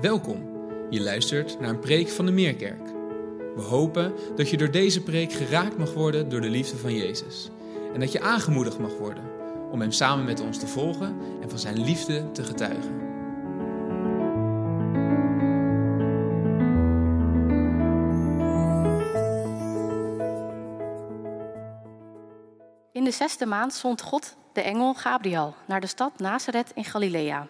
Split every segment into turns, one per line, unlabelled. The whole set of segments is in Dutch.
Welkom. Je luistert naar een preek van de Meerkerk. We hopen dat je door deze preek geraakt mag worden door de liefde van Jezus. En dat je aangemoedigd mag worden om Hem samen met ons te volgen en van Zijn liefde te getuigen.
In de zesde maand zond God de engel Gabriel naar de stad Nazareth in Galilea.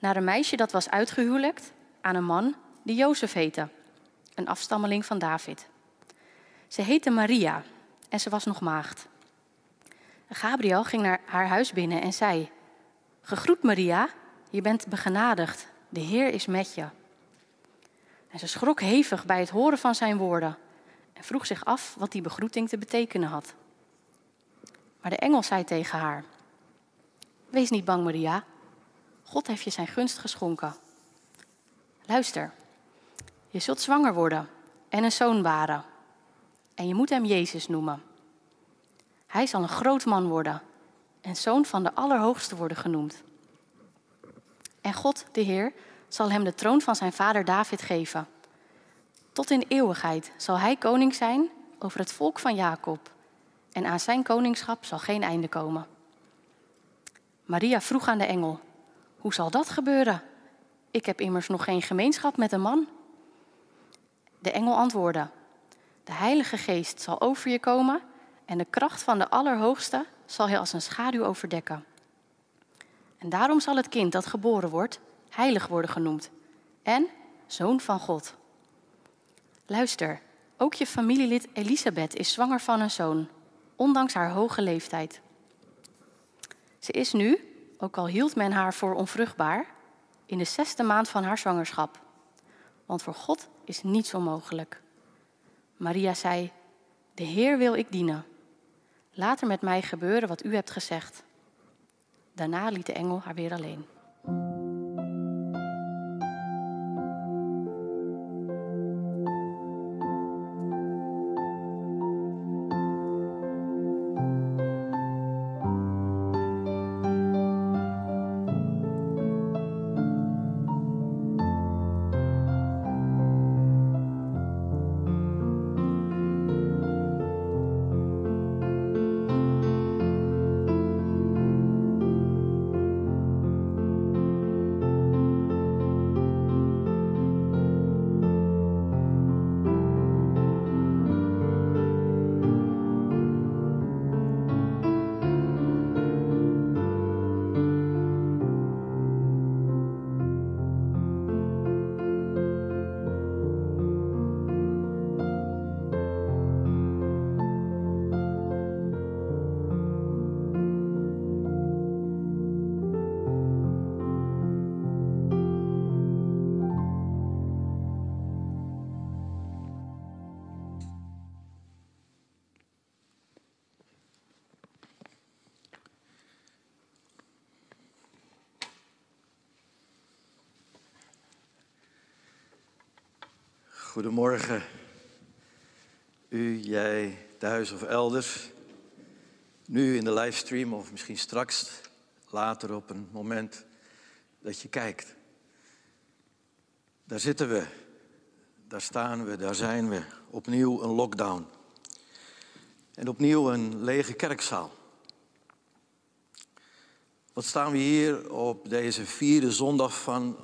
Naar een meisje dat was uitgehuwelijkt aan een man die Jozef heette, een afstammeling van David. Ze heette Maria en ze was nog maagd. Gabriel ging naar haar huis binnen en zei: Gegroet Maria, je bent begenadigd, de Heer is met je. En ze schrok hevig bij het horen van zijn woorden en vroeg zich af wat die begroeting te betekenen had. Maar de engel zei tegen haar: Wees niet bang, Maria. God heeft je zijn gunst geschonken. Luister, je zult zwanger worden en een zoon baren. En je moet hem Jezus noemen. Hij zal een groot man worden en zoon van de Allerhoogste worden genoemd. En God, de Heer, zal hem de troon van zijn vader David geven. Tot in eeuwigheid zal hij koning zijn over het volk van Jacob. En aan zijn koningschap zal geen einde komen. Maria vroeg aan de engel: Hoe zal dat gebeuren? Ik heb immers nog geen gemeenschap met een man. De engel antwoordde: De Heilige Geest zal over je komen en de kracht van de Allerhoogste zal je als een schaduw overdekken. En daarom zal het kind dat geboren wordt heilig worden genoemd en zoon van God. Luister, ook je familielid Elisabeth is zwanger van een zoon, ondanks haar hoge leeftijd. Ze is nu, ook al hield men haar voor onvruchtbaar, in de zesde maand van haar zwangerschap. Want voor God is niets onmogelijk. Maria zei: De Heer wil ik dienen. Laat er met mij gebeuren wat u hebt gezegd. Daarna liet de engel haar weer alleen.
Goedemorgen, u, jij, thuis of elders. Nu in de livestream of misschien straks, later op een moment dat je kijkt. Daar zitten we, daar staan we, daar zijn we. Opnieuw een lockdown. En opnieuw een lege kerkzaal. Wat staan we hier op deze vierde zondag van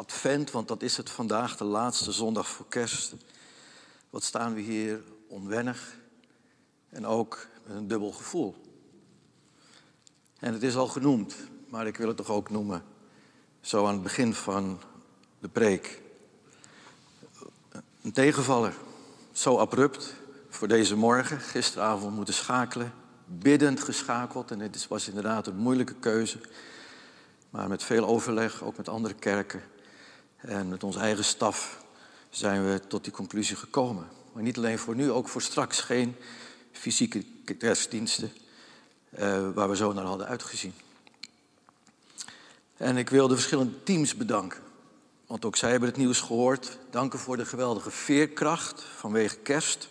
Advent, want dat is het vandaag, de laatste zondag voor kerst. Wat staan we hier onwennig en ook met een dubbel gevoel. En het is al genoemd, maar ik wil het toch ook noemen, zo aan het begin van de preek. Een tegenvaller, zo abrupt voor deze morgen, gisteravond moeten schakelen, biddend geschakeld. En het was inderdaad een moeilijke keuze, maar met veel overleg, ook met andere kerken. En met onze eigen staf zijn we tot die conclusie gekomen. Maar niet alleen voor nu, ook voor straks geen fysieke kerstdiensten uh, waar we zo naar hadden uitgezien. En ik wil de verschillende teams bedanken. Want ook zij hebben het nieuws gehoord. Danken voor de geweldige veerkracht vanwege kerst.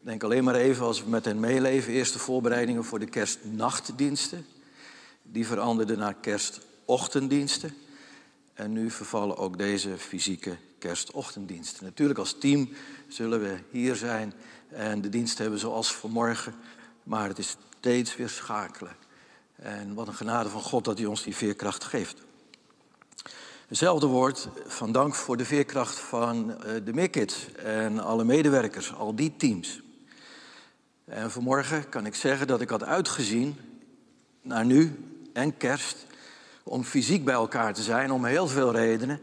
Denk alleen maar even als we met hen meeleven. Eerste voorbereidingen voor de kerstnachtdiensten. Die veranderden naar kerstochtenddiensten. En nu vervallen ook deze fysieke kerstochtenddiensten. Natuurlijk als team zullen we hier zijn en de dienst hebben zoals vanmorgen. Maar het is steeds weer schakelen. En wat een genade van God dat hij ons die veerkracht geeft. Hetzelfde woord van dank voor de veerkracht van eh, de Mikkids en alle medewerkers, al die teams. En vanmorgen kan ik zeggen dat ik had uitgezien naar nu en kerst om fysiek bij elkaar te zijn, om heel veel redenen.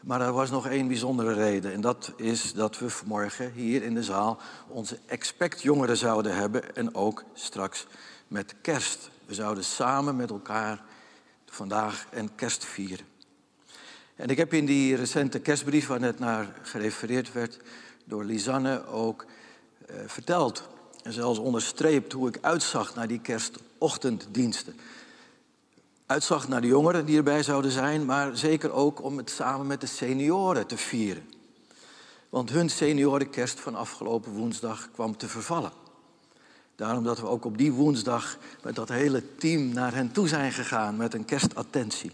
Maar er was nog één bijzondere reden. En dat is dat we vanmorgen hier in de zaal onze expect jongeren zouden hebben. En ook straks met kerst. We zouden samen met elkaar vandaag een kerst vieren. En ik heb in die recente kerstbrief, waar net naar gerefereerd werd door Lisanne, ook eh, verteld. En zelfs onderstreept hoe ik uitzag naar die kerstochtenddiensten uitzag naar de jongeren die erbij zouden zijn, maar zeker ook om het samen met de senioren te vieren. Want hun seniorenkerst van afgelopen woensdag kwam te vervallen. Daarom dat we ook op die woensdag met dat hele team naar hen toe zijn gegaan met een kerstattentie.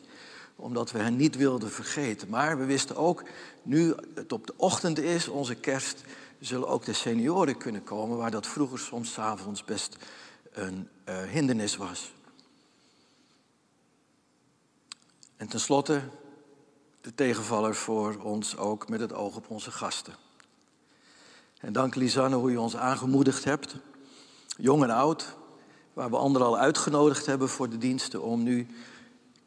Omdat we hen niet wilden vergeten. Maar we wisten ook, nu het op de ochtend is, onze kerst, zullen ook de senioren kunnen komen, waar dat vroeger soms avonds best een uh, hindernis was. En tenslotte de tegenvaller voor ons ook met het oog op onze gasten. En dank Lisanne hoe je ons aangemoedigd hebt, jong en oud, waar we anderen al uitgenodigd hebben voor de diensten om nu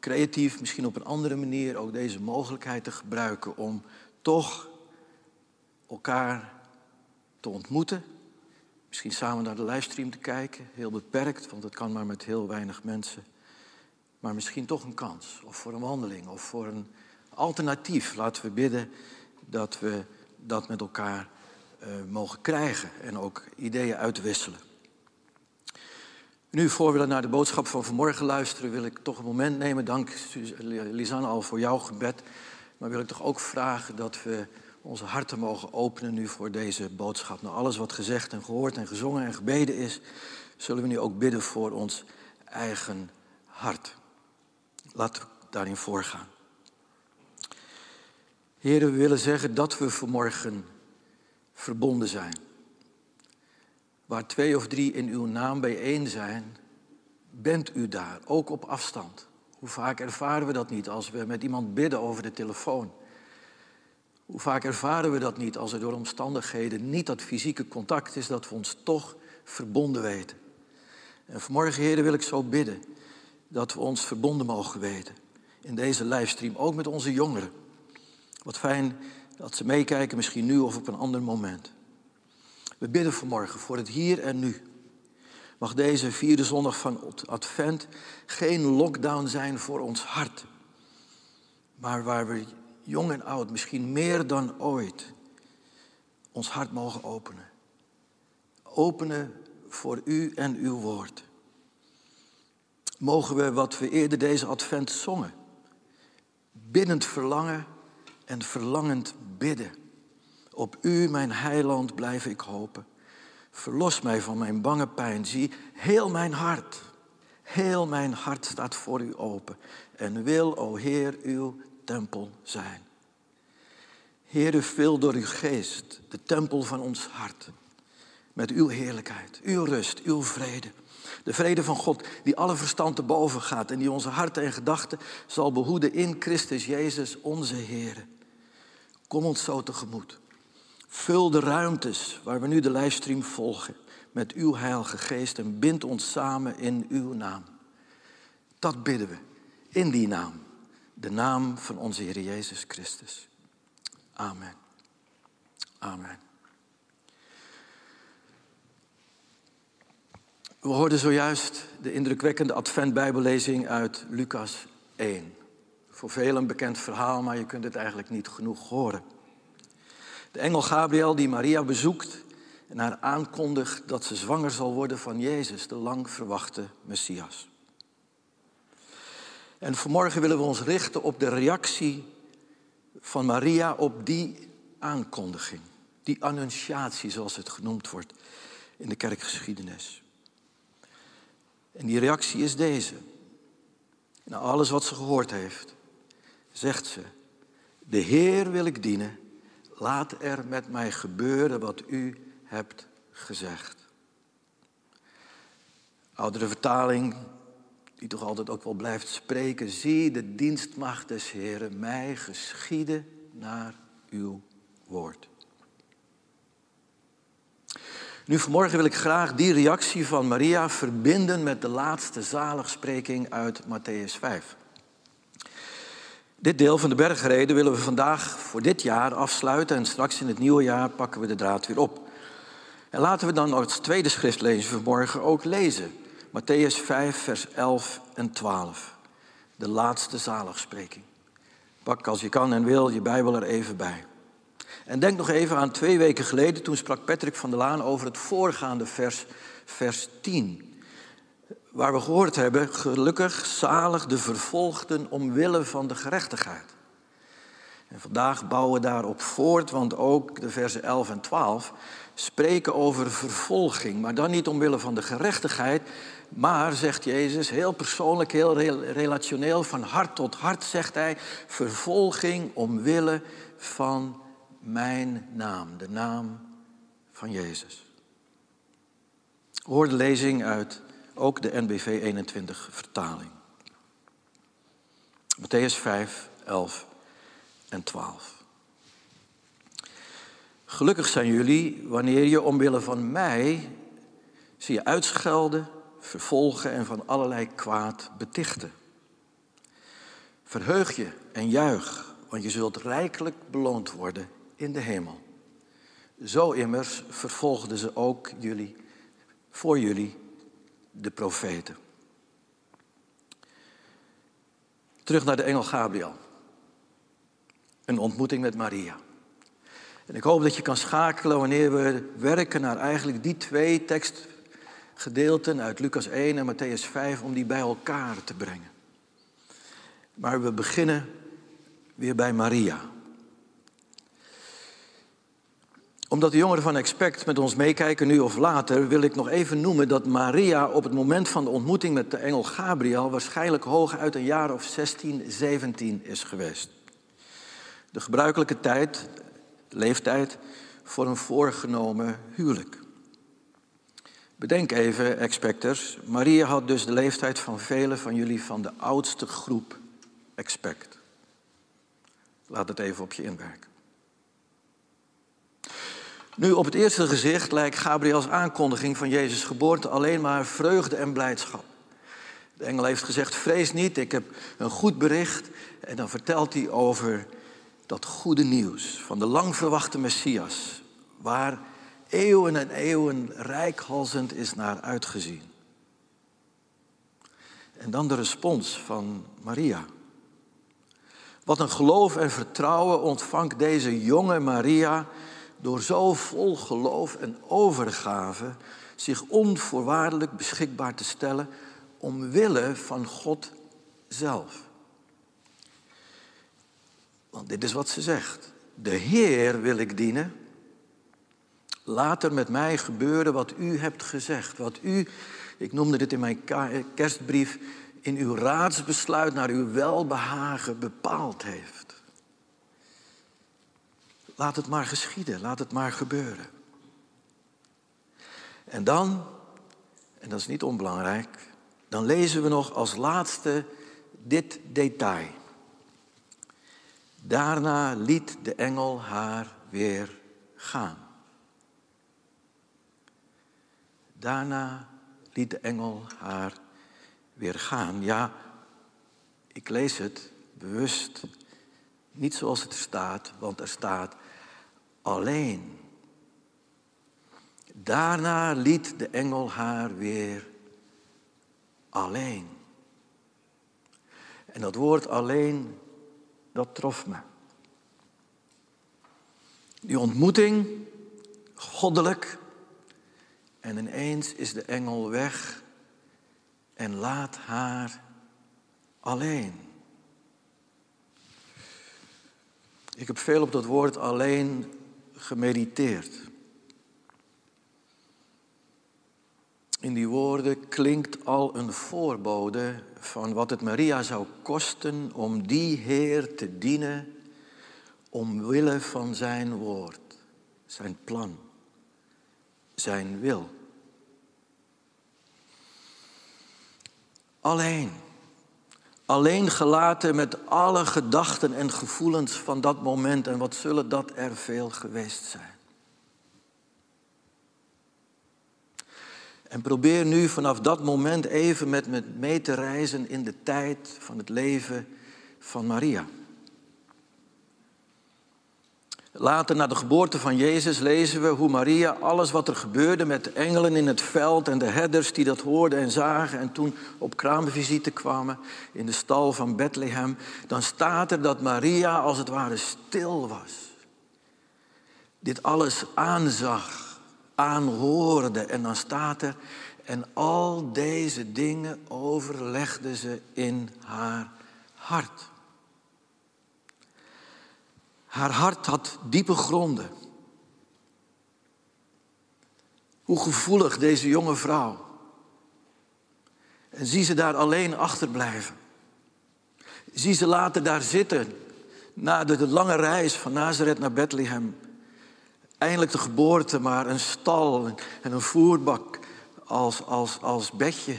creatief, misschien op een andere manier ook deze mogelijkheid te gebruiken om toch elkaar te ontmoeten. Misschien samen naar de livestream te kijken, heel beperkt, want het kan maar met heel weinig mensen maar misschien toch een kans. Of voor een wandeling, of voor een alternatief. Laten we bidden dat we dat met elkaar uh, mogen krijgen en ook ideeën uitwisselen. Nu, voor we naar de boodschap van vanmorgen luisteren, wil ik toch een moment nemen. Dank Lisanne al voor jouw gebed. Maar wil ik toch ook vragen dat we onze harten mogen openen nu voor deze boodschap. Na alles wat gezegd en gehoord en gezongen en gebeden is, zullen we nu ook bidden voor ons eigen hart. Laten we daarin voorgaan. Heren, we willen zeggen dat we vanmorgen verbonden zijn. Waar twee of drie in uw naam bijeen zijn, bent u daar, ook op afstand. Hoe vaak ervaren we dat niet als we met iemand bidden over de telefoon? Hoe vaak ervaren we dat niet als er door omstandigheden niet dat fysieke contact is, dat we ons toch verbonden weten? En vanmorgen, heren, wil ik zo bidden dat we ons verbonden mogen weten in deze livestream, ook met onze jongeren. Wat fijn dat ze meekijken, misschien nu of op een ander moment. We bidden vanmorgen voor het hier en nu. Mag deze vierde zondag van Advent geen lockdown zijn voor ons hart, maar waar we jong en oud, misschien meer dan ooit, ons hart mogen openen. Openen voor u en uw woord mogen we wat we eerder deze advent zongen. Biddend verlangen en verlangend bidden. Op u, mijn heiland, blijf ik hopen. Verlos mij van mijn bange pijn. Zie, heel mijn hart, heel mijn hart staat voor u open. En wil, o Heer, uw tempel zijn. Heer, vul door uw geest de tempel van ons hart. Met uw heerlijkheid, uw rust, uw vrede. De vrede van God die alle verstand te boven gaat en die onze harten en gedachten zal behoeden in Christus Jezus, onze Heer. Kom ons zo tegemoet. Vul de ruimtes waar we nu de livestream volgen met uw heilige geest en bind ons samen in uw naam. Dat bidden we in die naam, de naam van onze Heer Jezus Christus. Amen. Amen. We hoorden zojuist de indrukwekkende adventbijbellezing uit Lucas 1. Voor velen een bekend verhaal, maar je kunt het eigenlijk niet genoeg horen. De engel Gabriel die Maria bezoekt en haar aankondigt dat ze zwanger zal worden van Jezus, de lang verwachte Messias. En vanmorgen willen we ons richten op de reactie van Maria op die aankondiging, die annunciatie zoals het genoemd wordt in de kerkgeschiedenis. En die reactie is deze. Na alles wat ze gehoord heeft. zegt ze, de Heer wil ik dienen, laat er met mij gebeuren wat u hebt gezegd. Oudere vertaling, die toch altijd ook wel blijft spreken, zie de dienstmacht des Heeren mij geschieden naar uw woord. Nu vanmorgen wil ik graag die reactie van Maria verbinden met de laatste zaligspreking uit Matthäus 5. Dit deel van de bergreden willen we vandaag voor dit jaar afsluiten en straks in het nieuwe jaar pakken we de draad weer op. En laten we dan als tweede schriftlezing vanmorgen ook lezen. Matthäus 5, vers 11 en 12. De laatste zaligspreking. Pak als je kan en wil je Bijbel er even bij. En denk nog even aan twee weken geleden, toen sprak Patrick van der Laan over het voorgaande vers, vers 10. Waar we gehoord hebben, gelukkig, zalig de vervolgden omwille van de gerechtigheid. En vandaag bouwen we daarop voort, want ook de versen 11 en 12 spreken over vervolging. Maar dan niet omwille van de gerechtigheid, maar, zegt Jezus, heel persoonlijk, heel relationeel, van hart tot hart, zegt hij, vervolging omwille van mijn naam, de naam van Jezus. Hoor de lezing uit ook de NBV 21 vertaling. Matthäus 5, 11 en 12. Gelukkig zijn jullie wanneer je omwille van mij zie je uitschelden, vervolgen en van allerlei kwaad betichten. Verheug je en juich, want je zult rijkelijk beloond worden in de hemel. Zo immers vervolgden ze ook jullie, voor jullie, de profeten. Terug naar de engel Gabriel. Een ontmoeting met Maria. En ik hoop dat je kan schakelen wanneer we werken naar eigenlijk die twee tekstgedeelten uit Lucas 1 en Matthäus 5 om die bij elkaar te brengen. Maar we beginnen weer bij Maria. Omdat de jongeren van Expect met ons meekijken, nu of later, wil ik nog even noemen dat Maria op het moment van de ontmoeting met de engel Gabriel waarschijnlijk hooguit een jaar of 16, 17 is geweest. De gebruikelijke tijd, leeftijd voor een voorgenomen huwelijk. Bedenk even, expectors, Maria had dus de leeftijd van velen van jullie van de oudste groep expect. Laat het even op je inwerken. Nu, op het eerste gezicht lijkt Gabriels aankondiging van Jezus' geboorte alleen maar vreugde en blijdschap. De engel heeft gezegd: Vrees niet, ik heb een goed bericht. En dan vertelt hij over dat goede nieuws van de lang verwachte Messias, waar eeuwen en eeuwen rijkhalzend is naar uitgezien. En dan de respons van Maria. Wat een geloof en vertrouwen ontvangt deze jonge Maria door zo vol geloof en overgave zich onvoorwaardelijk beschikbaar te stellen omwille van God zelf. Want dit is wat ze zegt. De Heer wil ik dienen. Laat er met mij gebeuren wat u hebt gezegd. Wat u, ik noemde dit in mijn kerstbrief, in uw raadsbesluit naar uw welbehagen bepaald heeft. Laat het maar geschieden, laat het maar gebeuren. En dan, en dat is niet onbelangrijk, dan lezen we nog als laatste dit detail. Daarna liet de engel haar weer gaan. Daarna liet de engel haar weer gaan. Ja, ik lees het bewust niet zoals het staat, want er staat alleen. Daarna liet de engel haar weer alleen. En dat woord alleen, dat trof me. Die ontmoeting, goddelijk, en ineens is de engel weg en laat haar alleen. Ik heb veel op dat woord alleen gemediteerd. In die woorden klinkt al een voorbode van wat het Maria zou kosten om die Heer te dienen omwille van zijn woord, zijn plan, zijn wil. Alleen, alleen gelaten met alle gedachten en gevoelens van dat moment en wat zullen dat er veel geweest zijn. En probeer nu vanaf dat moment even met me mee te reizen in de tijd van het leven van Maria. Later, na de geboorte van Jezus, lezen we hoe Maria alles wat er gebeurde met de engelen in het veld en de herders die dat hoorden en zagen en toen op kraamvisite kwamen in de stal van Bethlehem, dan staat er dat Maria als het ware stil was. Dit alles aanzag, aanhoorde en dan staat er, en al deze dingen overlegde ze in haar hart. Haar hart had diepe gronden. Hoe gevoelig deze jonge vrouw. En zie ze daar alleen achterblijven. Zie ze later daar zitten na de, lange reis van Nazareth naar Bethlehem. Eindelijk de geboorte, maar een stal en een voerbak als, als, als bedje,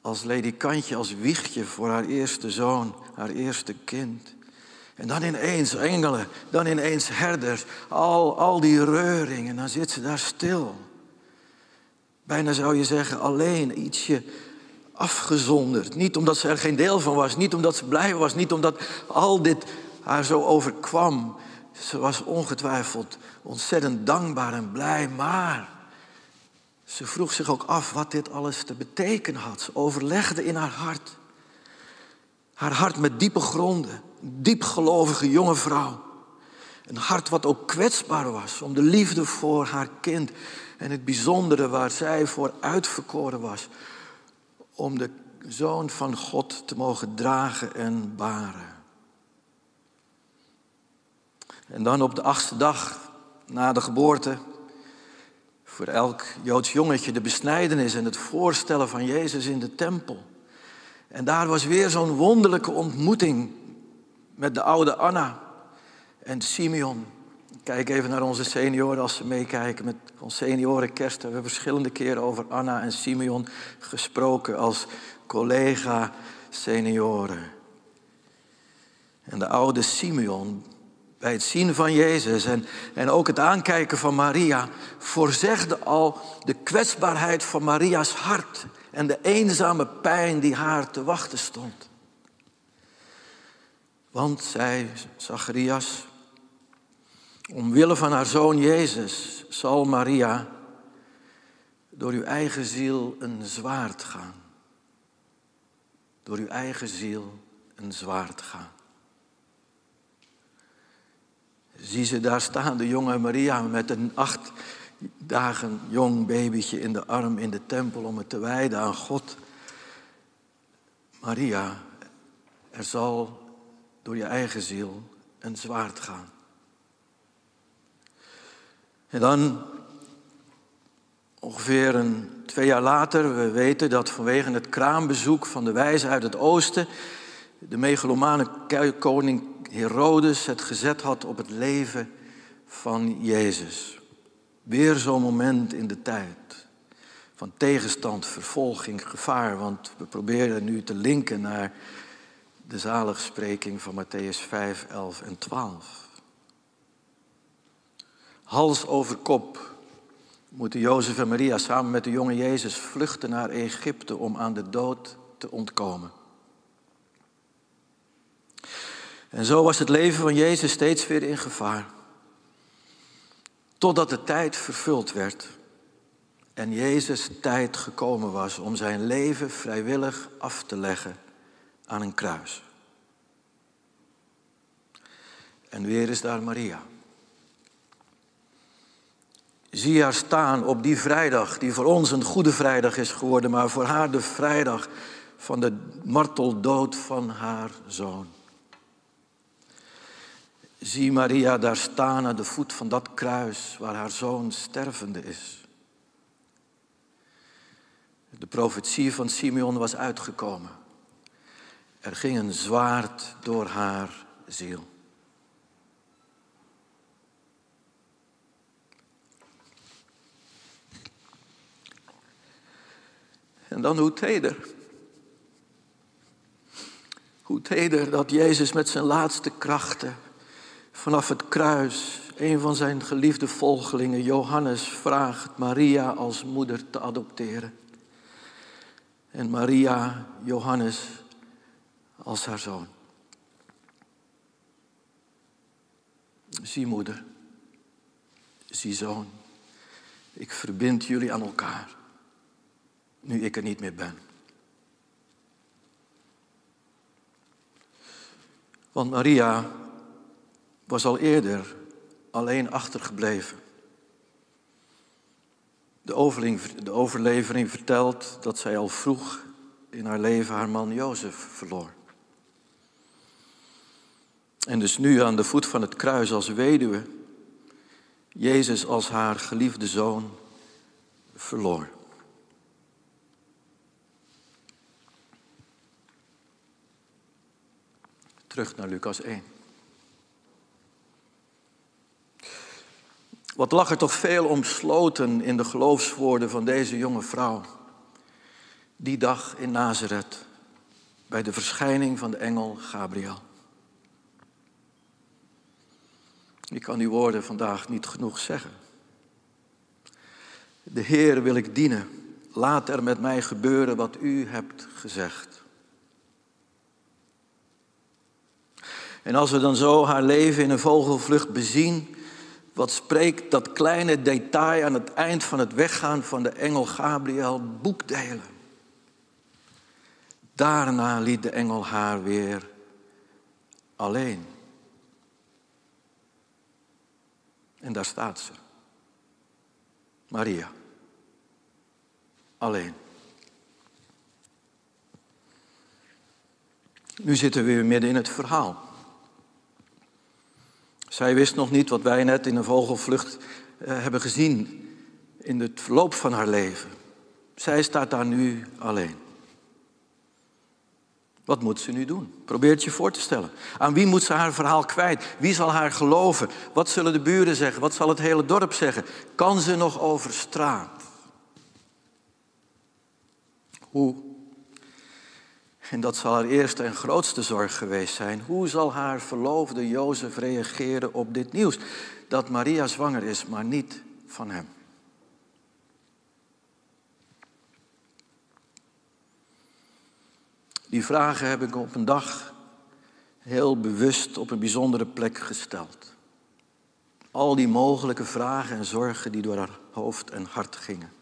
als ledikantje, als wiegje voor haar eerste zoon, haar eerste kind. En dan ineens engelen, dan ineens herders, al, al die reuring en dan zit ze daar stil. Bijna zou je zeggen alleen, ietsje afgezonderd. Niet omdat ze er geen deel van was, niet omdat ze blij was, niet omdat al dit haar zo overkwam. Ze was ongetwijfeld ontzettend dankbaar en blij, maar ze vroeg zich ook af wat dit alles te betekenen had. Ze overlegde in haar hart. Haar hart met diepe gronden diepgelovige jonge vrouw. Een hart wat ook kwetsbaar was om de liefde voor haar kind en het bijzondere waar zij voor uitverkoren was. Om de zoon van God te mogen dragen en baren. En dan op de achtste dag na de geboorte, voor elk Joods jongetje de besnijdenis en het voorstellen van Jezus in de tempel. En daar was weer zo'n wonderlijke ontmoeting met de oude Anna en Simeon. Kijk even naar onze senioren als ze meekijken met ons seniorenkerst. We hebben verschillende keren over Anna en Simeon gesproken als collega senioren. En de oude Simeon, bij het zien van Jezus en, en ook het aankijken van Maria, voorzegde al de kwetsbaarheid van Maria's hart en de eenzame pijn die haar te wachten stond. Want, zei Zacharias, omwille van haar zoon Jezus zal Maria door uw eigen ziel een zwaard gaan. Door uw eigen ziel een zwaard gaan. Zie ze daar staan, de jonge Maria met een acht dagen jong babytje in de arm in de tempel om het te wijden aan God. Maria, er zal door je eigen ziel een zwaard gaan. En dan, ongeveer een, twee jaar later, we weten dat vanwege het kraambezoek van de wijze uit het oosten, de megalomane koning Herodes het gezet had op het leven van Jezus. Weer zo'n moment in de tijd van tegenstand, vervolging, gevaar, want we proberen nu te linken naar de zaligspreking van Matthäus 5, 11 en 12. Hals over kop moeten Jozef en Maria samen met de jonge Jezus vluchten naar Egypte om aan de dood te ontkomen. En zo was het leven van Jezus steeds weer in gevaar. Totdat de tijd vervuld werd en Jezus tijd gekomen was om zijn leven vrijwillig af te leggen aan een kruis. En weer is daar Maria. Zie haar staan op die vrijdag, die voor ons een goede vrijdag is geworden, maar voor haar de vrijdag van de marteldood van haar zoon. Zie Maria daar staan aan de voet van dat kruis waar haar zoon stervende is. profetie van Simeon was uitgekomen. Er ging een zwaard door haar ziel. En dan hoe teder. Hoe teder dat Jezus met zijn laatste krachten vanaf het kruis een van zijn geliefde volgelingen, Johannes, vraagt Maria als moeder te adopteren. En Maria, Johannes, als haar zoon. Zie moeder, zie zoon, ik verbind jullie aan elkaar, nu ik er niet meer ben. Want Maria was al eerder alleen achtergebleven. De, overlevering vertelt dat zij al vroeg in haar leven haar man Jozef verloor. En dus nu aan de voet van het kruis als weduwe, Jezus als haar geliefde zoon verloor. Terug naar Lucas 1. Wat lag er toch veel omsloten in de geloofswoorden van deze jonge vrouw. Die dag in Nazareth, bij de verschijning van de engel Gabriel. Ik kan die woorden vandaag niet genoeg zeggen. De Heer wil ik dienen. Laat er met mij gebeuren wat u hebt gezegd. En als we dan zo haar leven in een vogelvlucht bezien, wat spreekt dat kleine detail aan het eind van het weggaan van de engel Gabriel boekdelen. Daarna liet de engel haar weer alleen. En daar staat ze. Maria. Alleen. Nu zitten we weer midden in het verhaal. Zij wist nog niet wat wij net in een vogelvlucht eh, hebben gezien in het verloop van haar leven. Zij staat daar nu alleen. Wat moet ze nu doen? Probeer het je voor te stellen. Aan wie moet ze haar verhaal kwijt? Wie zal haar geloven? Wat zullen de buren zeggen? Wat zal het hele dorp zeggen? Kan ze nog over straat? Hoe? En dat zal haar eerste en grootste zorg geweest zijn. Hoe zal haar verloofde Jozef reageren op dit nieuws? Dat Maria zwanger is, maar niet van hem. Die vragen heb ik op een dag heel bewust op een bijzondere plek gesteld. Al die mogelijke vragen en zorgen die door haar hoofd en hart gingen.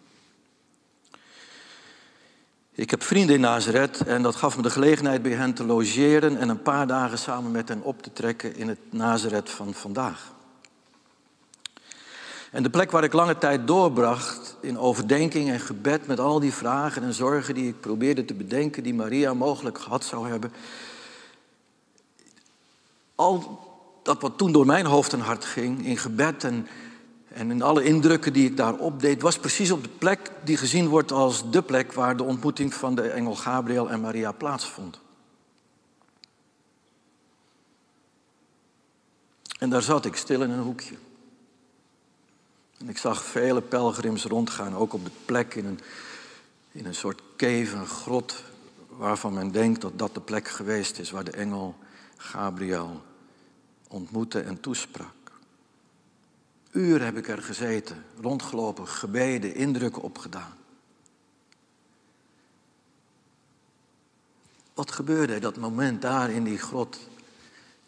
Ik heb vrienden in Nazareth en dat gaf me de gelegenheid bij hen te logeren en een paar dagen samen met hen op te trekken in het Nazareth van vandaag. En de plek waar ik lange tijd doorbracht in overdenking en gebed met al die vragen en zorgen die ik probeerde te bedenken, die Maria mogelijk gehad zou hebben. Al dat wat toen door mijn hoofd en hart ging, in gebed en, en in alle indrukken die ik daar opdeed, was precies op de plek die gezien wordt als de plek waar de ontmoeting van de engel Gabriel en Maria plaatsvond. En daar zat ik stil in een hoekje. En ik zag vele pelgrims rondgaan, ook op de plek in een, in een soort cave, grot, waarvan men denkt dat dat de plek geweest is waar de engel Gabriel ontmoette en toesprak. Uren heb ik er gezeten, rondgelopen, gebeden, indrukken opgedaan. Wat gebeurde dat moment daar in die grot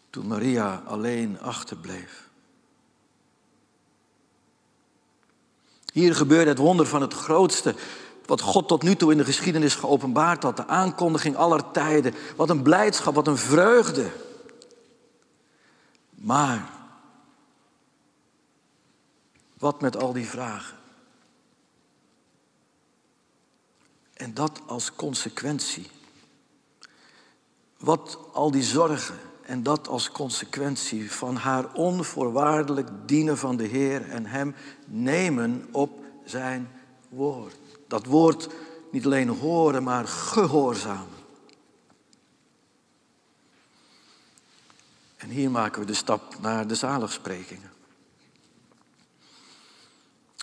toen Maria alleen achterbleef? Hier gebeurde het wonder van het grootste wat God tot nu toe in de geschiedenis geopenbaard had. De aankondiging aller tijden. Wat een blijdschap, wat een vreugde. Maar, wat met al die vragen? En dat als consequentie. Wat al die zorgen en dat als consequentie van haar onvoorwaardelijk dienen van de Heer en Hem nemen op zijn woord. Dat woord niet alleen horen, maar gehoorzamen. En hier maken we de stap naar de zaligsprekingen.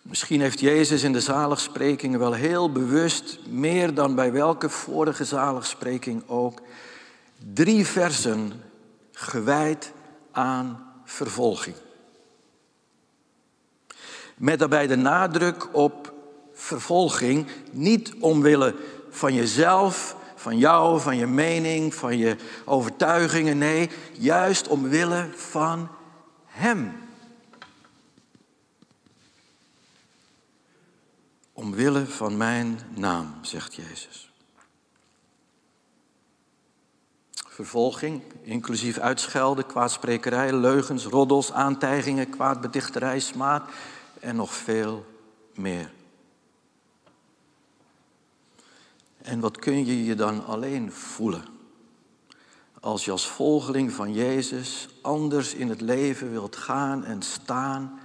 Misschien heeft Jezus in de zaligsprekingen wel heel bewust, meer dan bij welke vorige zaligspreking ook, drie versen gewijd aan vervolging. Met daarbij de nadruk op vervolging, niet omwille van jezelf, van jou, van je mening, van je overtuigingen. Nee, juist omwille van Hem. Omwille van mijn naam, zegt Jezus. Vervolging, inclusief uitschelden, kwaadsprekerij, leugens, roddels, aantijgingen, kwaadbedichterij, smaad en nog veel meer. En wat kun je je dan alleen voelen? Als je als volgeling van Jezus anders in het leven wilt gaan en staan.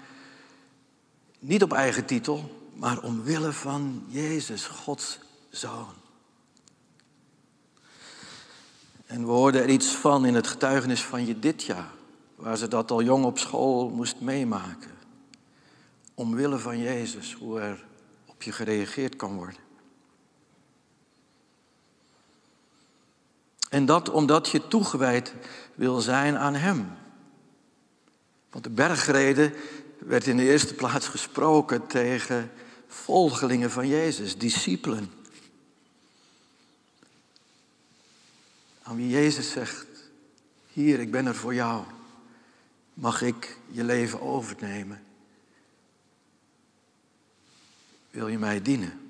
Niet op eigen titel, maar omwille van Jezus, Gods zoon. En we hoorden er iets van in het getuigenis van je dit jaar, waar ze dat al jong op school moest meemaken. Omwille van Jezus, hoe er op je gereageerd kan worden. En dat omdat je toegewijd wil zijn aan Hem. Want de bergreden werd in de eerste plaats gesproken tegen volgelingen van Jezus, discipelen. Aan wie Jezus zegt, hier, ik ben er voor jou. Mag ik je leven overnemen? Wil je mij dienen?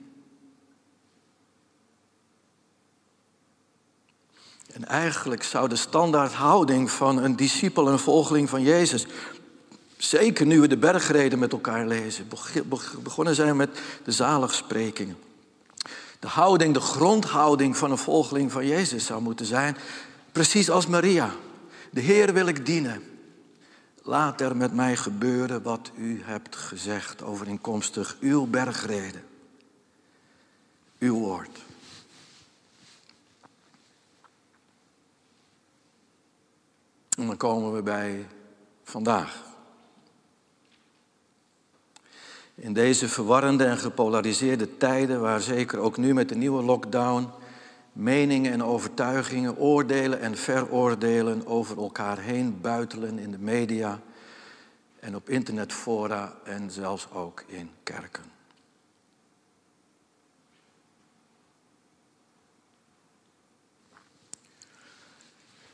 En eigenlijk zou de standaardhouding van een discipel en volgeling van Jezus, zeker nu we de bergreden met elkaar lezen, begonnen zijn met de zaligsprekingen. De houding, de grondhouding van een volgeling van Jezus zou moeten zijn, precies als Maria. De Heer wil ik dienen. Laat er met mij gebeuren wat u hebt gezegd overeenkomstig uw bergreden. Uw woord. En dan komen we bij vandaag. In deze verwarrende en gepolariseerde tijden, waar zeker ook nu met de nieuwe lockdown meningen en overtuigingen, oordelen en veroordelen over elkaar heen buitelen in de media en op internetfora en zelfs ook in kerken.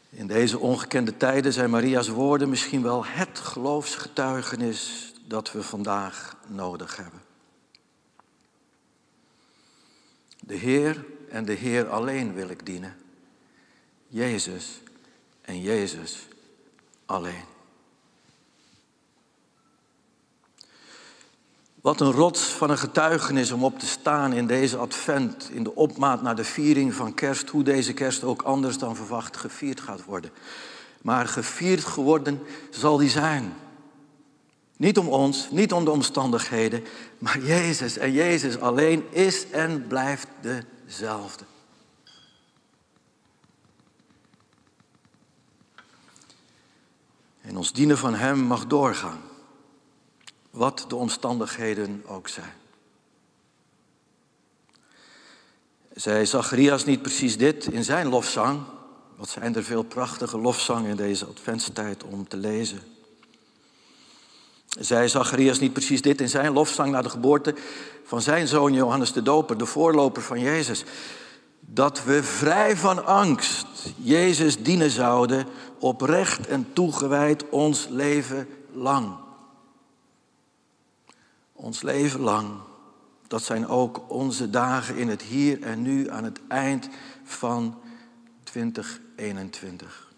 In deze ongekende tijden zijn Maria's woorden misschien wel het geloofsgetuigenis dat we vandaag nodig hebben. De Heer en de Heer alleen wil ik dienen. Jezus en Jezus alleen. Wat een rots van een getuigenis om op te staan in deze advent, in de opmaat naar de viering van kerst, hoe deze kerst ook anders dan verwacht gevierd gaat worden. Maar gevierd geworden zal die zijn. Niet om ons, niet om de omstandigheden, maar Jezus en Jezus alleen is en blijft dezelfde. En ons dienen van Hem mag doorgaan wat de omstandigheden ook zijn. Zij Zacharias niet precies dit in zijn lofzang? Wat zijn er veel prachtige lofzangen in deze adventstijd om te lezen. Zij Zacharias niet precies dit in zijn lofzang naar de geboorte van zijn zoon Johannes de Doper, de voorloper van Jezus. Dat we vrij van angst Jezus dienen zouden, oprecht en toegewijd ons leven lang ons leven lang. Dat zijn ook onze dagen in het hier en nu aan het eind van 2021.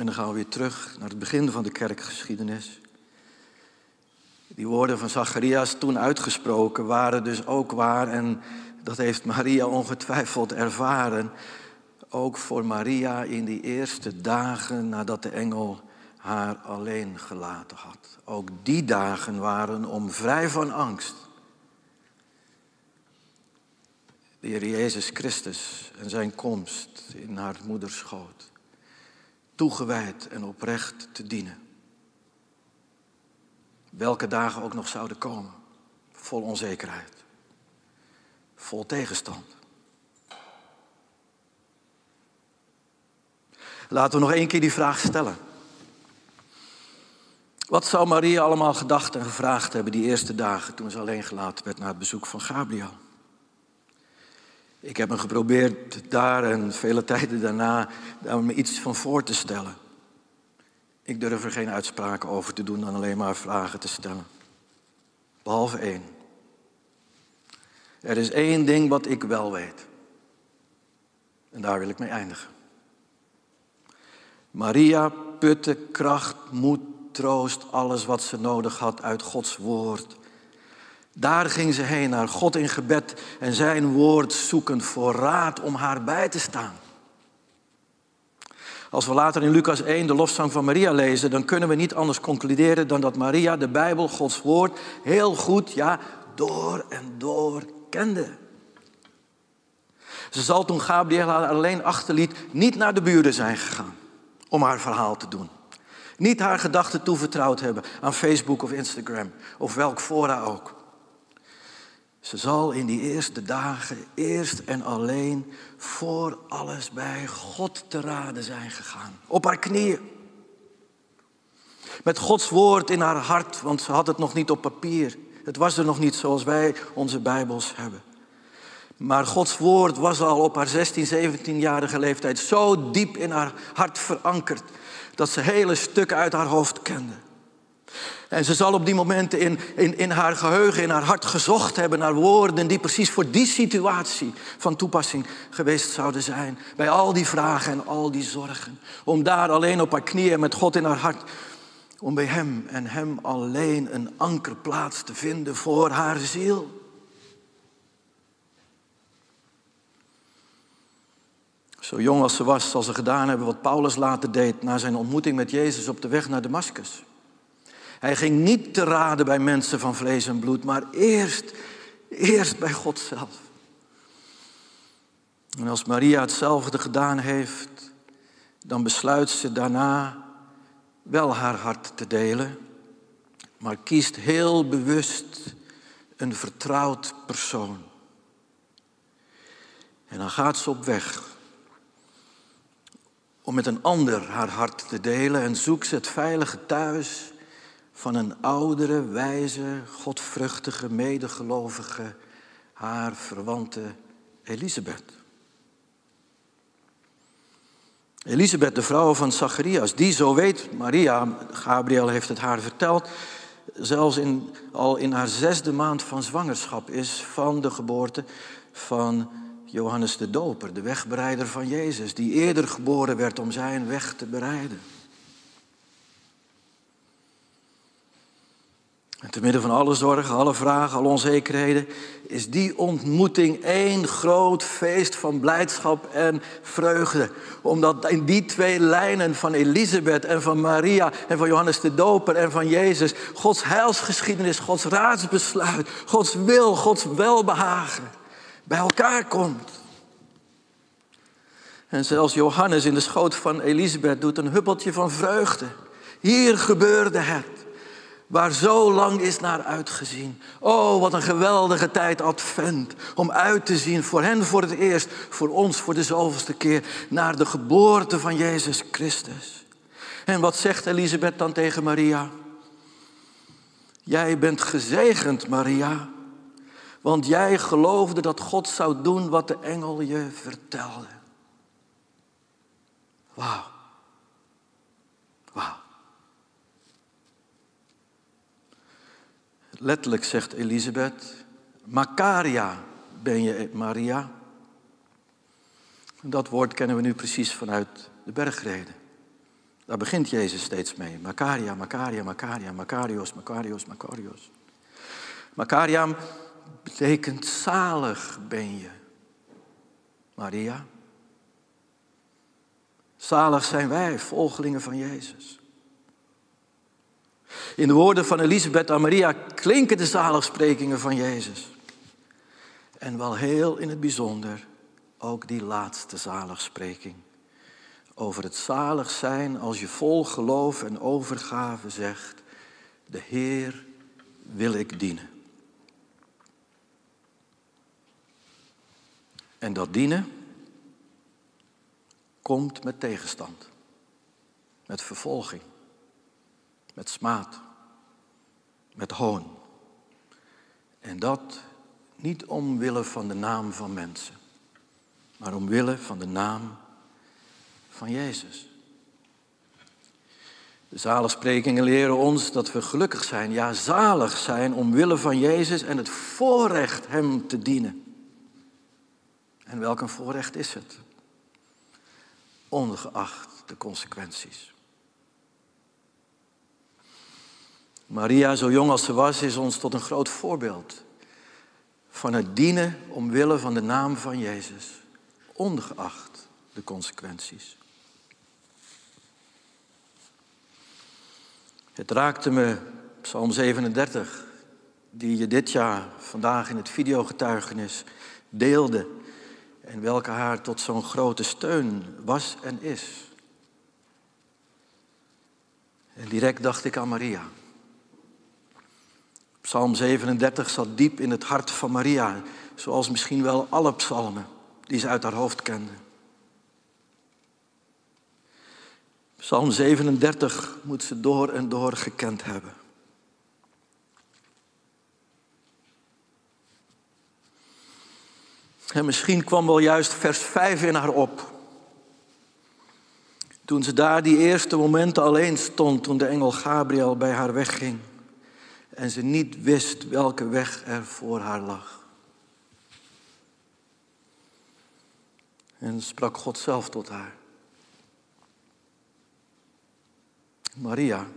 En dan gaan we weer terug naar het begin van de kerkgeschiedenis. Die woorden van Zacharias toen uitgesproken waren dus ook waar en dat heeft Maria ongetwijfeld ervaren. Ook voor Maria in die eerste dagen nadat de engel haar alleen gelaten had. Ook die dagen waren om vrij van angst. De Heer Jezus Christus en zijn komst in haar moeders schoot. Toegewijd en oprecht te dienen. Welke dagen ook nog zouden komen. Vol onzekerheid. Vol tegenstand. Laten we nog één keer die vraag stellen. Wat zou Maria allemaal gedacht en gevraagd hebben die eerste dagen toen ze alleen gelaten werd na het bezoek van Gabriel? Ik heb me geprobeerd daar en vele tijden daarna daar me iets van voor te stellen. Ik durf er geen uitspraken over te doen dan alleen maar vragen te stellen. Behalve één. Er is één ding wat ik wel weet. En daar wil ik mee eindigen. Maria putte kracht, moed, troost, alles wat ze nodig had uit Gods woord. Daar ging ze heen naar God in gebed en zijn woord zoekend voor raad om haar bij te staan. Als we later in Lucas 1 de lofzang van Maria lezen, dan kunnen we niet anders concluderen dan dat Maria de Bijbel, Gods woord, heel goed, ja, door en door kende. Ze zal toen Gabriel alleen achterliet niet naar de buren zijn gegaan om haar verhaal te doen. Niet haar gedachten toevertrouwd hebben aan Facebook of Instagram of welk fora ook. Ze zal in die eerste dagen eerst en alleen voor alles bij God te raden zijn gegaan. Op haar knieën. Met Gods woord in haar hart, want ze had het nog niet op papier. Het was er nog niet zoals wij onze Bijbels hebben. Maar Gods woord was al op haar 16, 17-jarige leeftijd zo diep in haar hart verankerd dat ze hele stukken uit haar hoofd kende. En ze zal op die momenten in, in, in haar geheugen, in haar hart gezocht hebben naar woorden die precies voor die situatie van toepassing geweest zouden zijn. Bij al die vragen en al die zorgen. Om daar alleen op haar knieën met God in haar hart, om bij Hem en Hem alleen een ankerplaats te vinden voor haar ziel. Zo jong als ze was, zal ze gedaan hebben wat Paulus later deed na zijn ontmoeting met Jezus op de weg naar Damascus. Hij ging niet te raden bij mensen van vlees en bloed, maar eerst, eerst bij God zelf. En als Maria hetzelfde gedaan heeft, dan besluit ze daarna wel haar hart te delen, maar kiest heel bewust een vertrouwd persoon. En dan gaat ze op weg om met een ander haar hart te delen en zoekt ze het veilige thuis van een oudere, wijze, godvruchtige, medegelovige, haar verwante Elisabeth. Elisabeth, de vrouw van Zacharias, die zo weet, Maria, Gabriel heeft het haar verteld, zelfs in, al in haar zesde maand van zwangerschap is van de geboorte van Johannes de Doper, de wegbereider van Jezus, die eerder geboren werd om zijn weg te bereiden. En te midden van alle zorgen, alle vragen, alle onzekerheden, is die ontmoeting één groot feest van blijdschap en vreugde. Omdat in die twee lijnen van Elisabeth en van Maria en van Johannes de Doper en van Jezus, Gods heilsgeschiedenis, Gods raadsbesluit, Gods wil, Gods welbehagen bij elkaar komt. En zelfs Johannes in de schoot van Elisabeth doet een huppeltje van vreugde. Hier gebeurde het, waar zo lang is naar uitgezien. Oh, wat een geweldige tijd advent, om uit te zien voor hen voor het eerst, voor ons voor de zoveelste keer, naar de geboorte van Jezus Christus. En wat zegt Elisabeth dan tegen Maria? Jij bent gezegend, Maria. Want jij geloofde dat God zou doen wat de engel je vertelde. Wauw. Letterlijk zegt Elisabeth, Makaria ben je Maria. Dat woord kennen we nu precies vanuit de bergreden. Daar begint Jezus steeds mee. Makaria, Makaria, Makaria, Makarios, Makarios, Makarios. Makariam betekent zalig ben je. Maria. Zalig zijn wij, volgelingen van Jezus. In de woorden van Elisabeth en Maria klinken de zaligsprekingen van Jezus. En wel heel in het bijzonder ook die laatste zaligspreking. Over het zalig zijn als je vol geloof en overgave zegt, de Heer wil ik dienen. En dat dienen komt met tegenstand, met vervolging, met smaad, met hoon. En dat niet omwille van de naam van mensen, maar omwille van de naam van Jezus. De zaligsprekingen leren ons dat we gelukkig zijn, ja zalig zijn omwille van Jezus en het voorrecht Hem te dienen. En welk een voorrecht is het? Ongeacht de consequenties. Maria, zo jong als ze was, is ons tot een groot voorbeeld van het dienen omwille van de naam van Jezus, ongeacht de consequenties. Het raakte me, Psalm 37, die je dit jaar vandaag in het videogetuigenis deelde en welke haar tot zo'n grote steun was en is. En direct dacht ik aan Maria. Psalm 37 zat diep in het hart van Maria, zoals misschien wel alle psalmen die ze uit haar hoofd kende. Psalm 37 moet ze door en door gekend hebben. En misschien kwam wel juist vers 5 in haar op. Toen ze daar die eerste momenten alleen stond, toen de engel Gabriel bij haar wegging. En ze niet wist welke weg er voor haar lag. En sprak God zelf tot haar. Maria,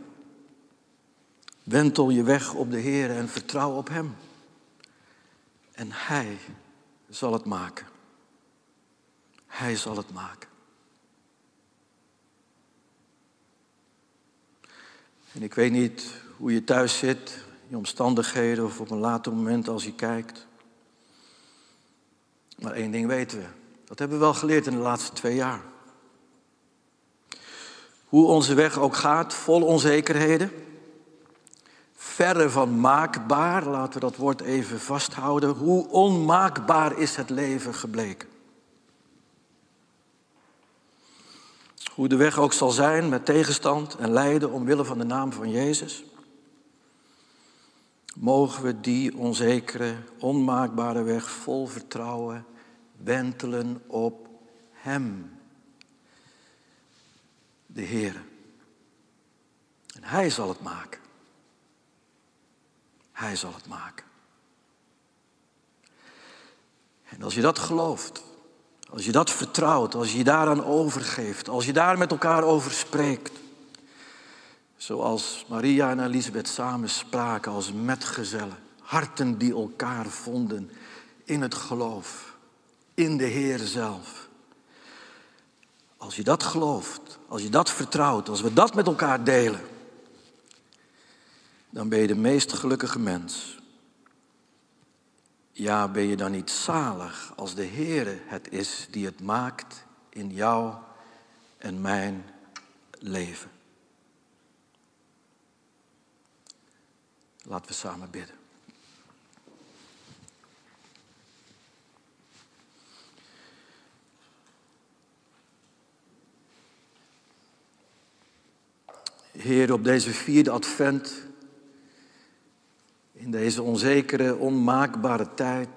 wentel je weg op de Heer en vertrouw op Hem. En Hij zal het maken. Hij zal het maken. En ik weet niet hoe je thuis zit, je omstandigheden of op een later moment als je kijkt. Maar één ding weten we. Dat hebben we wel geleerd in de laatste twee jaar. Hoe onze weg ook gaat, vol onzekerheden. Verre van maakbaar, laten we dat woord even vasthouden. Hoe onmaakbaar is het leven gebleken? Hoe de weg ook zal zijn met tegenstand en lijden omwille van de naam van Jezus. Mogen we die onzekere, onmaakbare weg vol vertrouwen wentelen op Hem, de Heer. En Hij zal het maken. Hij zal het maken. En als je dat gelooft, als je dat vertrouwt, als je je daaraan overgeeft, als je daar met elkaar over spreekt, zoals Maria en Elisabeth samen spraken als metgezellen, harten die elkaar vonden in het geloof, in de Heer zelf. Als je dat gelooft, als je dat vertrouwt, als we dat met elkaar delen, dan ben je de meest gelukkige mens. Ja, ben je dan niet zalig als de Heere het is die het maakt in jou en mijn leven. Laten we samen bidden. Heer, op deze vierde advent in deze onzekere, onmaakbare tijd.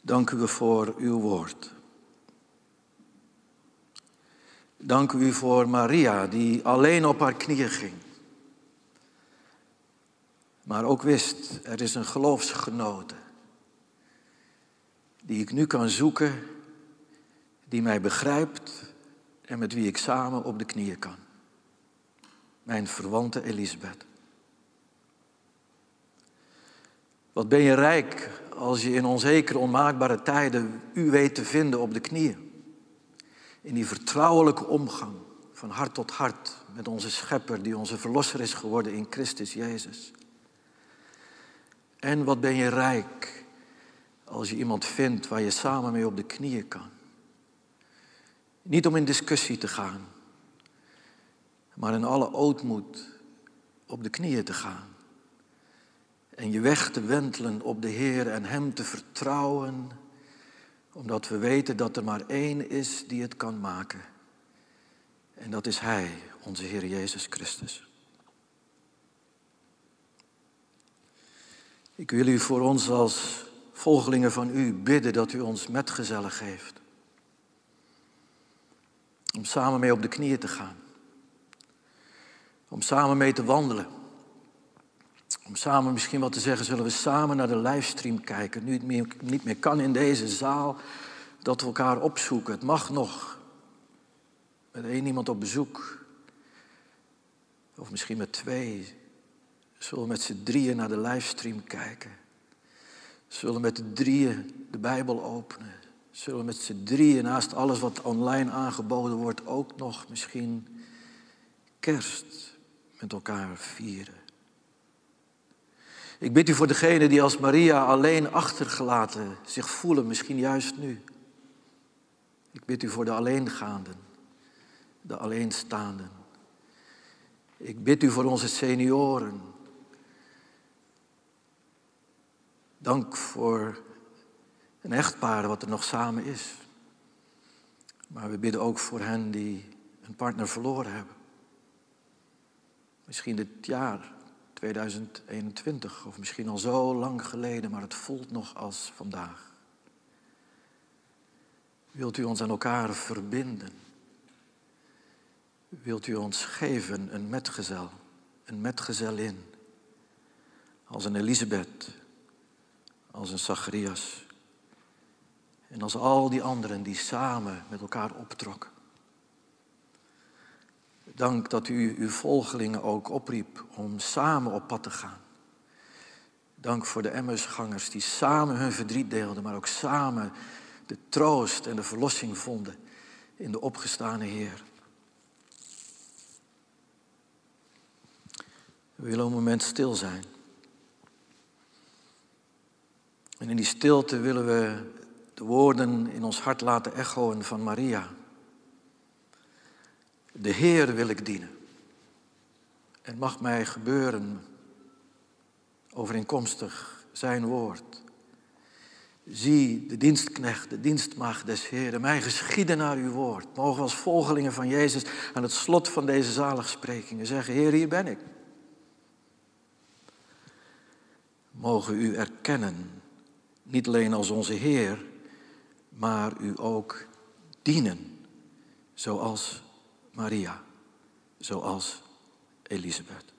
Dank u voor uw woord. Dank u voor Maria, die alleen op haar knieën ging. Maar ook wist, er is een geloofsgenote. Die ik nu kan zoeken, die mij begrijpt en met wie ik samen op de knieën kan. Mijn verwante Elisabeth. Wat ben je rijk als je in onzekere, onmaakbare tijden u weet te vinden op de knieën. In die vertrouwelijke omgang van hart tot hart met onze schepper die onze verlosser is geworden in Christus Jezus. En wat ben je rijk als je iemand vindt waar je samen mee op de knieën kan. Niet om in discussie te gaan, maar in alle ootmoed op de knieën te gaan. En je weg te wentelen op de Heer en Hem te vertrouwen, omdat we weten dat er maar één is die het kan maken. En dat is Hij, onze Heer Jezus Christus. Ik wil u voor ons als volgelingen van u bidden dat u ons metgezellen geeft. Om samen mee op de knieën te gaan. Om samen mee te wandelen. Om samen misschien wat te zeggen, zullen we samen naar de livestream kijken. Nu het meer, niet meer kan in deze zaal, dat we elkaar opzoeken. Het mag nog. Met één iemand op bezoek. Of misschien met twee. Zullen met z'n drieën naar de livestream kijken. Zullen met de drieën de Bijbel openen. Zullen met z'n drieën naast alles wat online aangeboden wordt ook nog misschien kerst met elkaar vieren. Ik bid u voor degenen die als Maria alleen achtergelaten zich voelen, misschien juist nu. Ik bid u voor de alleengaanden, de alleenstaanden. Ik bid u voor onze senioren. Dank voor een echtpaar wat er nog samen is. Maar we bidden ook voor hen die een partner verloren hebben. Misschien dit jaar, 2021, of misschien al zo lang geleden, maar het voelt nog als vandaag. Wilt u ons aan elkaar verbinden? Wilt u ons geven een metgezel, een metgezellin, als een Elisabeth, als een Zacharias en als al die anderen die samen met elkaar optrokken? Dank dat u uw volgelingen ook opriep om samen op pad te gaan. Dank voor de Emmersgangers die samen hun verdriet deelden, maar ook samen de troost en de verlossing vonden in de opgestane Heer. We willen een moment stil zijn. En in die stilte willen we de woorden in ons hart laten echoen van Maria. De Heer wil ik dienen. Het mag mij gebeuren overeenkomstig zijn woord. Zie de dienstknecht, de dienstmaagd des Heeren, mij geschieden naar uw woord. Mogen we als volgelingen van Jezus aan het slot van deze zaligsprekingen zeggen, Heer, hier ben ik. Mogen u erkennen, niet alleen als onze Heer, maar u ook dienen, zoals Maria, zoals Elisabeth.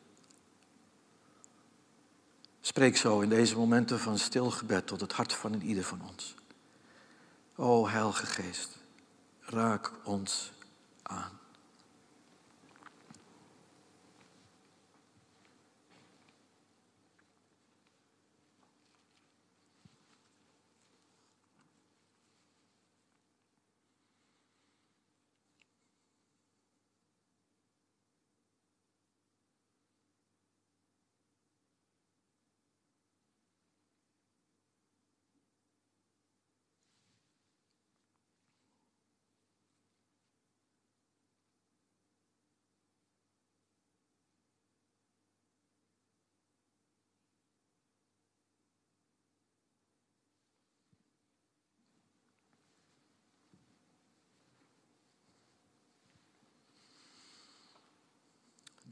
Spreek zo in deze momenten van stil gebed tot het hart van ieder van ons. O Heilige Geest, raak ons aan.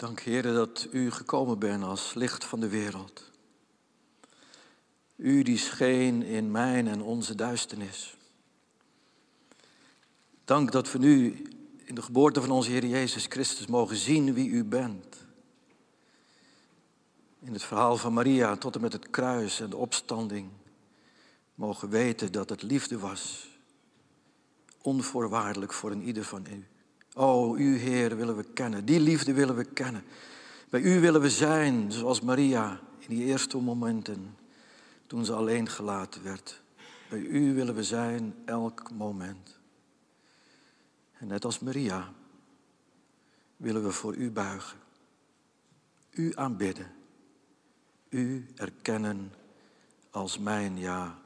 Dank, Heer, dat u gekomen bent als licht van de wereld. U die scheen in mijn en onze duisternis. Dank dat we nu in de geboorte van onze Heer Jezus Christus mogen zien wie u bent. In het verhaal van Maria tot en met het kruis en de opstanding mogen weten dat het liefde was. Onvoorwaardelijk voor een ieder van u. O, u Heer willen we kennen. Die liefde willen we kennen. Bij u willen we zijn, zoals Maria in die eerste momenten, toen ze alleen gelaten werd. Bij u willen we zijn elk moment. En net als Maria willen we voor u buigen. U aanbidden. U erkennen als mijn, ja,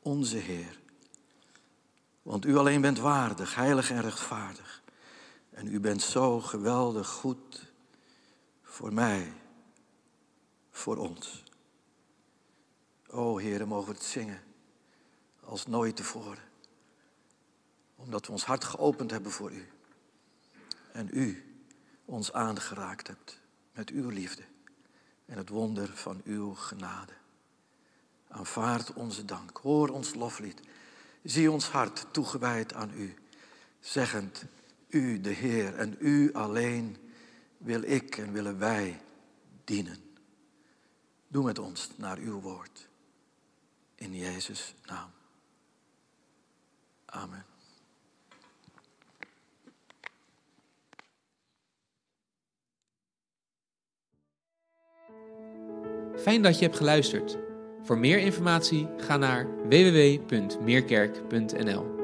onze Heer. Want u alleen bent waardig, heilig en rechtvaardig. En u bent zo geweldig goed voor mij, voor ons. O Heer, mogen we het zingen als nooit tevoren. Omdat we ons hart geopend hebben voor u. En u ons aangeraakt hebt met uw liefde en het wonder van uw genade. Aanvaard onze dank, hoor ons loflied. Zie ons hart toegewijd aan u, zeggend, u de Heer en u alleen wil ik en willen wij dienen. Doe met ons naar uw woord. In Jezus' naam. Amen.
Fijn dat je hebt geluisterd. Voor meer informatie ga naar www.meerkerk.nl.